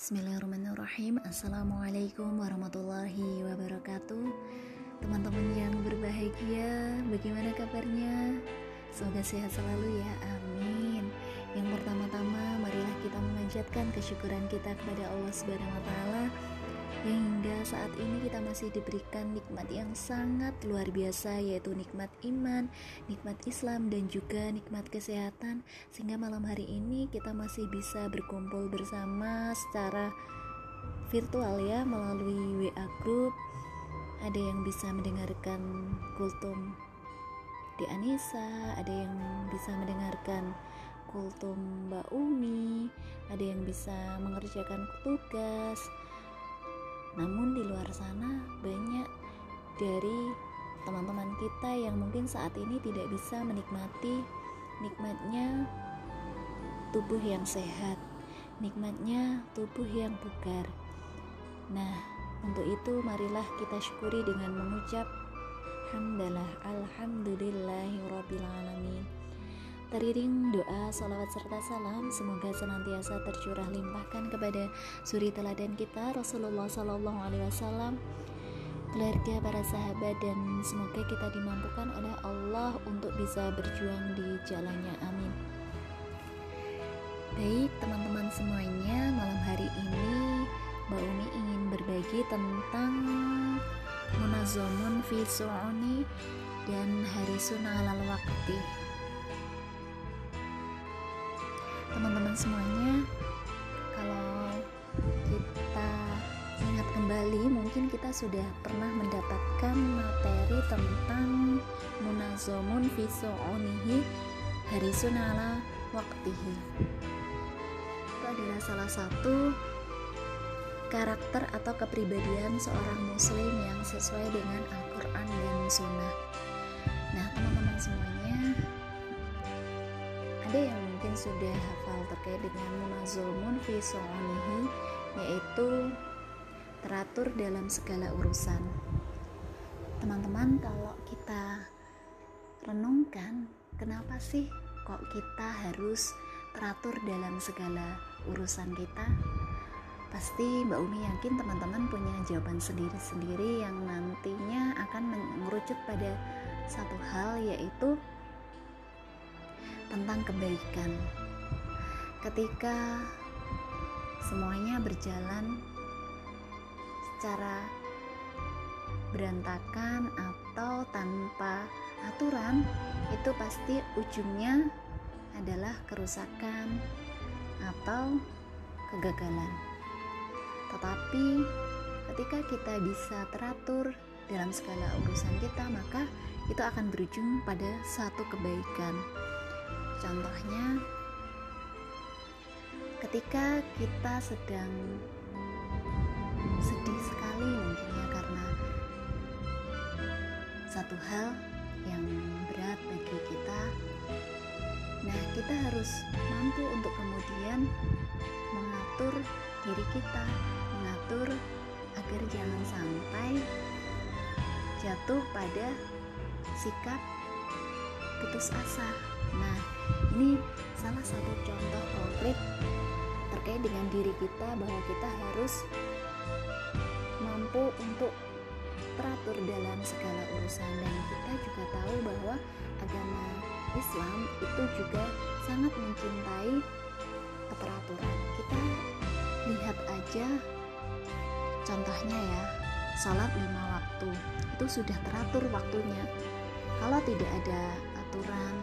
Bismillahirrahmanirrahim. Assalamualaikum warahmatullahi wabarakatuh. Teman-teman yang berbahagia Bagaimana kabarnya? Semoga sehat selalu ya Amin. Yang pertama-tama Marilah kita memanjatkan kesyukuran kita kepada Allah Subhanahu yang hingga saat ini kita masih diberikan nikmat yang sangat luar biasa yaitu nikmat iman, nikmat Islam dan juga nikmat kesehatan. Sehingga malam hari ini kita masih bisa berkumpul bersama secara virtual ya melalui WA group. Ada yang bisa mendengarkan kultum di Anissa ada yang bisa mendengarkan kultum Mbak Umi ada yang bisa mengerjakan tugas namun di luar sana banyak dari teman-teman kita yang mungkin saat ini tidak bisa menikmati nikmatnya tubuh yang sehat, nikmatnya tubuh yang bugar. Nah, untuk itu marilah kita syukuri dengan mengucap hamdalah alhamdulillahirabbil alamin. Teriring doa, salawat serta salam semoga senantiasa tercurah limpahkan kepada suri teladan kita Rasulullah Sallallahu Alaihi Wasallam, keluarga, para sahabat dan semoga kita dimampukan oleh Allah untuk bisa berjuang di jalannya. Amin. Baik teman-teman semuanya, malam hari ini Mbak Umi ingin berbagi tentang munazomun fi dan hari sunnah alal wakti. Teman-teman semuanya. Kalau kita ingat kembali mungkin kita sudah pernah mendapatkan materi tentang munazomun fiso'onihi harisunala waktihi. Itu adalah salah satu karakter atau kepribadian seorang muslim yang sesuai dengan Al-Quran dan Sunnah. Nah teman-teman semuanya ada yang mungkin sudah hafal terkait dengan munazomun fi yaitu teratur dalam segala urusan. Teman-teman, kalau kita renungkan, kenapa sih kok kita harus teratur dalam segala urusan kita? Pasti Mbak Umi yakin teman-teman punya jawaban sendiri-sendiri yang nantinya akan mengerucut pada satu hal yaitu tentang kebaikan. Ketika semuanya berjalan secara berantakan atau tanpa aturan, itu pasti ujungnya adalah kerusakan atau kegagalan. Tetapi ketika kita bisa teratur dalam segala urusan kita, maka itu akan berujung pada satu kebaikan. Contohnya, ketika kita sedang sedih sekali mungkin ya karena satu hal yang berat bagi kita. Nah, kita harus mampu untuk kemudian mengatur diri kita, mengatur agar jangan sampai jatuh pada sikap putus asa. Nah, ini salah satu contoh konkret terkait dengan diri kita bahwa kita harus mampu untuk teratur dalam segala urusan. Dan kita juga tahu bahwa agama Islam itu juga sangat mencintai keteraturan. Kita lihat aja contohnya ya salat lima waktu. Itu sudah teratur waktunya. Kalau tidak ada aturan.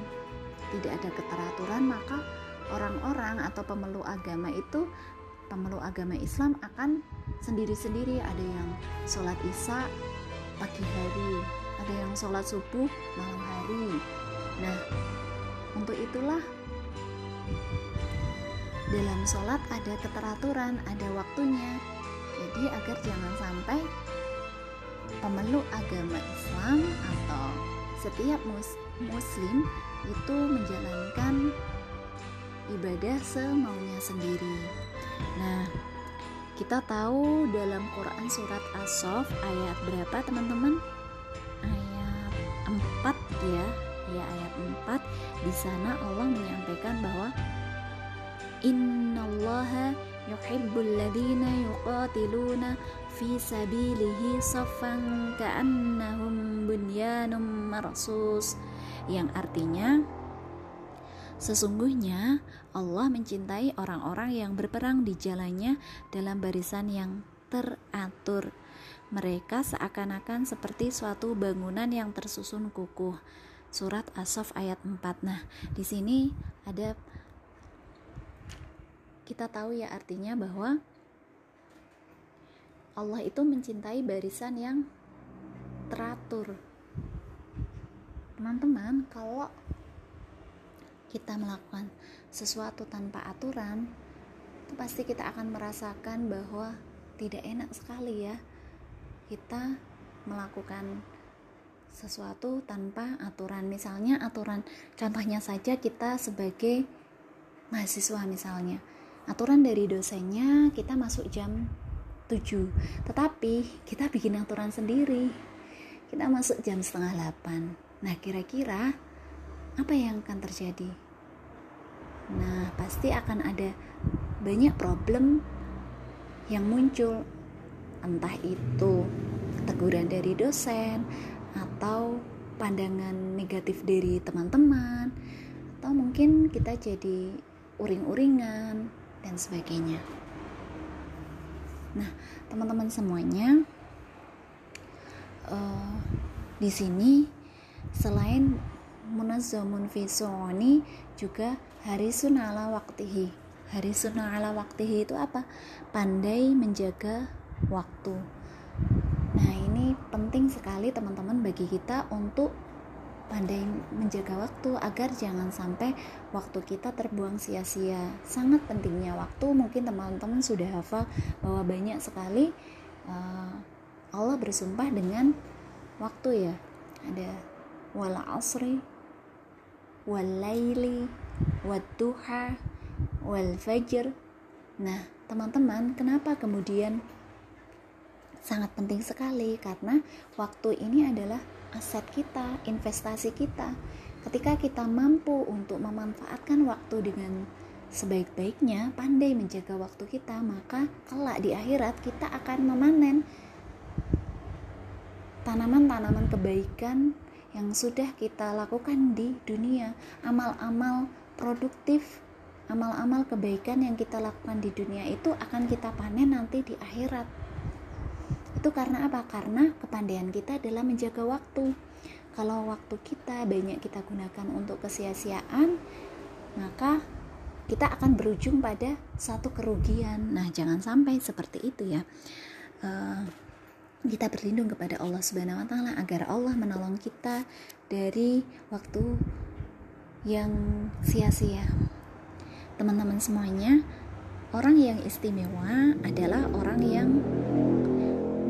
Tidak ada keteraturan maka orang-orang atau pemeluk agama itu pemeluk agama Islam akan sendiri-sendiri. Ada yang sholat isya pagi hari ada yang sholat subuh malam hari. Nah untuk itulah dalam sholat ada keteraturan ada waktunya. Jadi agar jangan sampai pemeluk agama Islam atau setiap muslim itu menjalankan ibadah semaunya sendiri. Nah, kita tahu dalam Quran surat As-Saff ayat berapa teman-teman? Ayat 4 ya. Ya ayat 4 di sana Allah menyampaikan bahwa innallaha yuhibbul ladina yuqatiluna fi sabilihi saffan ka'annahum bunyanum marsus yang artinya Sesungguhnya Allah mencintai orang-orang yang berperang di jalannya dalam barisan yang teratur. Mereka seakan-akan seperti suatu bangunan yang tersusun kukuh. Surat As-Saff ayat 4. Nah, di sini ada kita tahu ya artinya bahwa Allah itu mencintai barisan yang teratur. Teman-teman, kalau kita melakukan sesuatu tanpa aturan, itu pasti kita akan merasakan bahwa tidak enak sekali ya. Kita melakukan sesuatu tanpa aturan. Misalnya aturan contohnya saja kita sebagai mahasiswa misalnya. Aturan dari dosennya kita masuk jam 7. Tetapi kita bikin aturan sendiri. Kita masuk jam setengah 8. Nah, kira-kira apa yang akan terjadi? Nah, pasti akan ada banyak problem yang muncul, entah itu teguran dari dosen atau pandangan negatif dari teman-teman, atau mungkin kita jadi uring-uringan dan sebagainya. Nah, teman-teman semuanya, uh, di sini selain munazzamun fi juga harisun ala waktihi harisun ala waktihi itu apa? Pandai menjaga waktu. Nah ini penting sekali teman-teman bagi kita untuk pandai menjaga waktu agar jangan sampai waktu kita terbuang sia-sia. Sangat pentingnya waktu. Mungkin teman-teman sudah hafal bahwa banyak sekali uh, Allah bersumpah dengan waktu ya. Ada wala asri walaili wadduha wal fajr nah teman-teman kenapa kemudian sangat penting sekali karena waktu ini adalah aset kita investasi kita ketika kita mampu untuk memanfaatkan waktu dengan sebaik-baiknya pandai menjaga waktu kita maka kelak di akhirat kita akan memanen tanaman-tanaman kebaikan yang sudah kita lakukan di dunia, amal-amal produktif, amal-amal kebaikan yang kita lakukan di dunia itu akan kita panen nanti di akhirat. Itu karena apa? Karena kepandaian kita adalah menjaga waktu. Kalau waktu kita banyak kita gunakan untuk kesia-siaan, maka kita akan berujung pada satu kerugian. Nah, jangan sampai seperti itu ya. Uh, kita berlindung kepada Allah Subhanahu wa taala agar Allah menolong kita dari waktu yang sia-sia. Teman-teman semuanya, orang yang istimewa adalah orang yang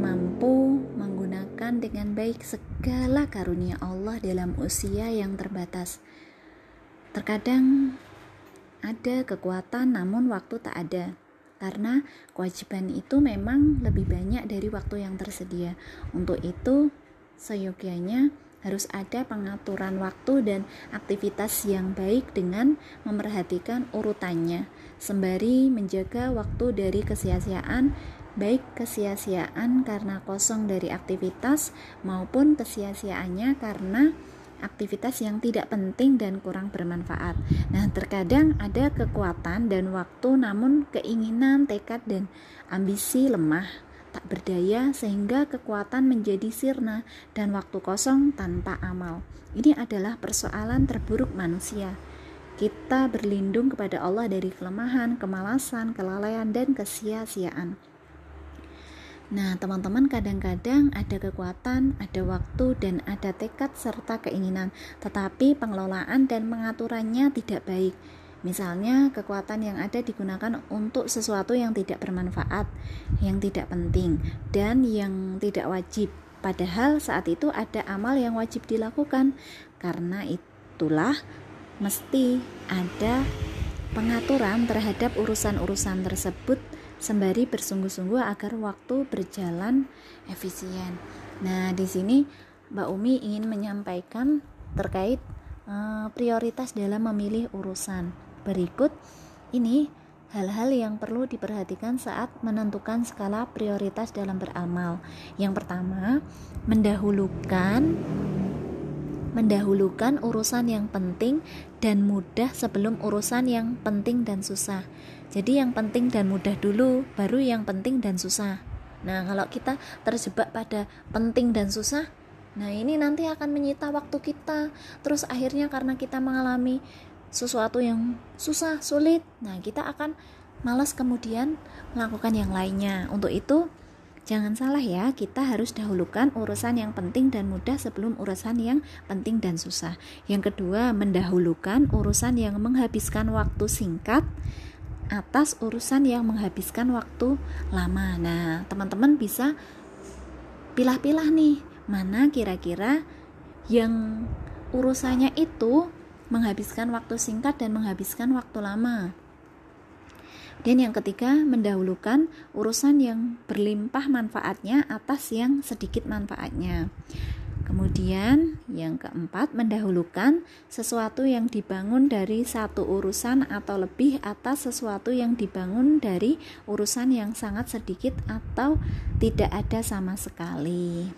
mampu menggunakan dengan baik segala karunia Allah dalam usia yang terbatas. Terkadang ada kekuatan namun waktu tak ada karena kewajiban itu memang lebih banyak dari waktu yang tersedia. Untuk itu, seyogianya harus ada pengaturan waktu dan aktivitas yang baik dengan memperhatikan urutannya, sembari menjaga waktu dari kesia-siaan, baik kesia-siaan karena kosong dari aktivitas maupun kesia-siaannya karena aktivitas yang tidak penting dan kurang bermanfaat. Nah, terkadang ada kekuatan dan waktu namun keinginan, tekad dan ambisi lemah, tak berdaya sehingga kekuatan menjadi sirna dan waktu kosong tanpa amal. Ini adalah persoalan terburuk manusia. Kita berlindung kepada Allah dari kelemahan, kemalasan, kelalaian dan kesia-siaan. Nah, teman-teman kadang-kadang ada kekuatan, ada waktu, dan ada tekad serta keinginan, tetapi pengelolaan dan pengaturannya tidak baik. Misalnya, kekuatan yang ada digunakan untuk sesuatu yang tidak bermanfaat, yang tidak penting, dan yang tidak wajib. Padahal saat itu ada amal yang wajib dilakukan. Karena itulah mesti ada pengaturan terhadap urusan-urusan tersebut sembari bersungguh-sungguh agar waktu berjalan efisien. Nah, di sini Mbak Umi ingin menyampaikan terkait uh, prioritas dalam memilih urusan. Berikut ini hal-hal yang perlu diperhatikan saat menentukan skala prioritas dalam beramal. Yang pertama, mendahulukan mendahulukan urusan yang penting dan mudah sebelum urusan yang penting dan susah. Jadi yang penting dan mudah dulu, baru yang penting dan susah. Nah, kalau kita terjebak pada penting dan susah, nah ini nanti akan menyita waktu kita. Terus akhirnya karena kita mengalami sesuatu yang susah, sulit, nah kita akan malas kemudian melakukan yang lainnya. Untuk itu, Jangan salah ya, kita harus dahulukan urusan yang penting dan mudah sebelum urusan yang penting dan susah. Yang kedua, mendahulukan urusan yang menghabiskan waktu singkat atas urusan yang menghabiskan waktu lama. Nah, teman-teman bisa pilah-pilah nih, mana kira-kira yang urusannya itu menghabiskan waktu singkat dan menghabiskan waktu lama. Dan yang ketiga, mendahulukan urusan yang berlimpah manfaatnya atas yang sedikit manfaatnya. Kemudian, yang keempat, mendahulukan sesuatu yang dibangun dari satu urusan atau lebih atas sesuatu yang dibangun dari urusan yang sangat sedikit atau tidak ada sama sekali.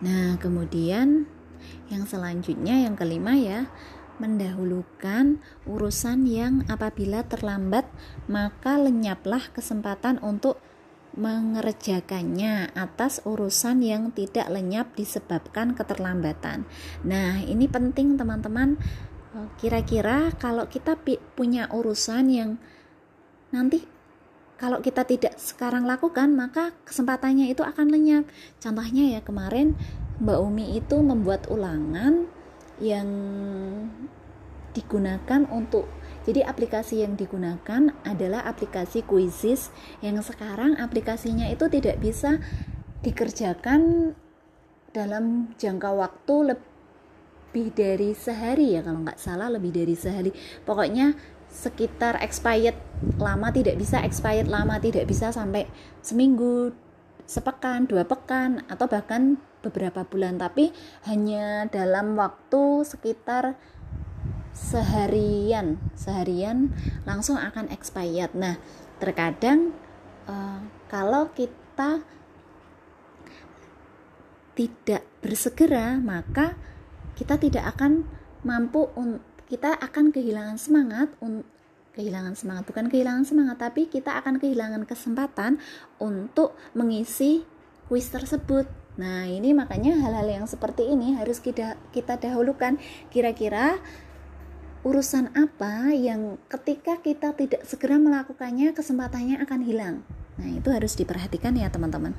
Nah, kemudian yang selanjutnya, yang kelima, ya, mendahulukan urusan yang apabila terlambat maka lenyaplah kesempatan untuk mengerjakannya atas urusan yang tidak lenyap disebabkan keterlambatan. Nah, ini penting teman-teman. Eh, kira-kira kalau kita punya urusan yang nanti kalau kita tidak sekarang lakukan, maka kesempatannya itu akan lenyap. Contohnya ya kemarin Mbak Umi itu membuat ulangan yang digunakan untuk jadi aplikasi yang digunakan adalah aplikasi Quizzes yang sekarang aplikasinya itu tidak bisa dikerjakan dalam jangka waktu lebih dari sehari ya kalau nggak salah lebih dari sehari. Pokoknya sekitar expired lama tidak bisa expired lama tidak bisa sampai seminggu sepekan dua pekan atau bahkan beberapa bulan. Tapi hanya dalam waktu sekitar seharian. Seharian langsung akan expired. Nah terkadang uh, kalau kita tidak bersegera maka kita tidak akan mampu kita akan kehilangan semangat kehilangan semangat bukan kehilangan semangat tapi kita akan kehilangan kesempatan untuk mengisi kuis tersebut Nah, ini makanya hal-hal yang seperti ini harus kita kita dahulukan. Kira-kira urusan apa yang ketika kita tidak segera melakukannya kesempatannya akan hilang. Nah, itu harus diperhatikan ya, teman-teman.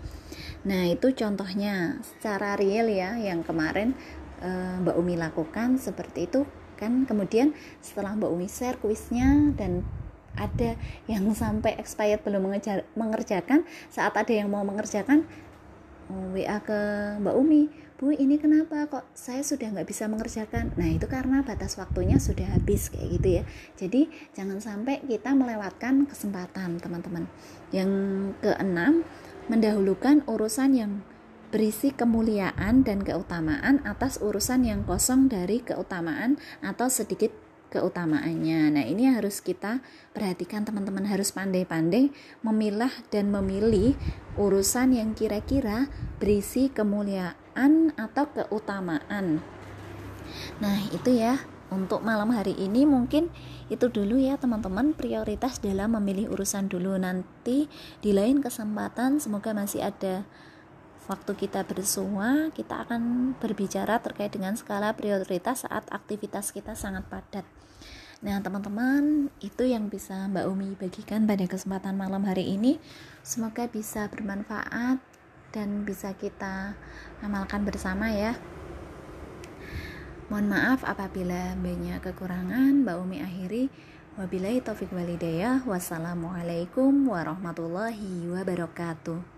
Nah, itu contohnya secara real ya yang kemarin e, Mbak Umi lakukan seperti itu kan. Kemudian setelah Mbak Umi share kuisnya dan ada yang sampai expired belum mengerjakan, saat ada yang mau mengerjakan WA ke Mbak Umi Bu ini kenapa kok saya sudah nggak bisa mengerjakan? Nah itu karena batas waktunya sudah habis kayak gitu ya. Jadi jangan sampai kita melewatkan kesempatan teman-teman. Yang keenam mendahulukan urusan yang berisi kemuliaan dan keutamaan atas urusan yang kosong dari keutamaan atau sedikit keutamaannya. Nah, ini harus kita perhatikan teman-teman harus pandai-pandai memilah dan memilih urusan yang kira-kira berisi kemuliaan atau keutamaan. Nah, itu ya untuk malam hari ini mungkin itu dulu ya teman-teman prioritas dalam memilih urusan dulu nanti di lain kesempatan semoga masih ada waktu kita bersua, kita akan berbicara terkait dengan skala prioritas saat aktivitas kita sangat padat. Nah, teman-teman, itu yang bisa Mbak Umi bagikan pada kesempatan malam hari ini. Semoga bisa bermanfaat dan bisa kita amalkan bersama ya. Mohon maaf apabila banyak kekurangan. Mbak Umi akhiri. Wabillahi taufik walidayah. Wassalamualaikum warahmatullahi wabarakatuh.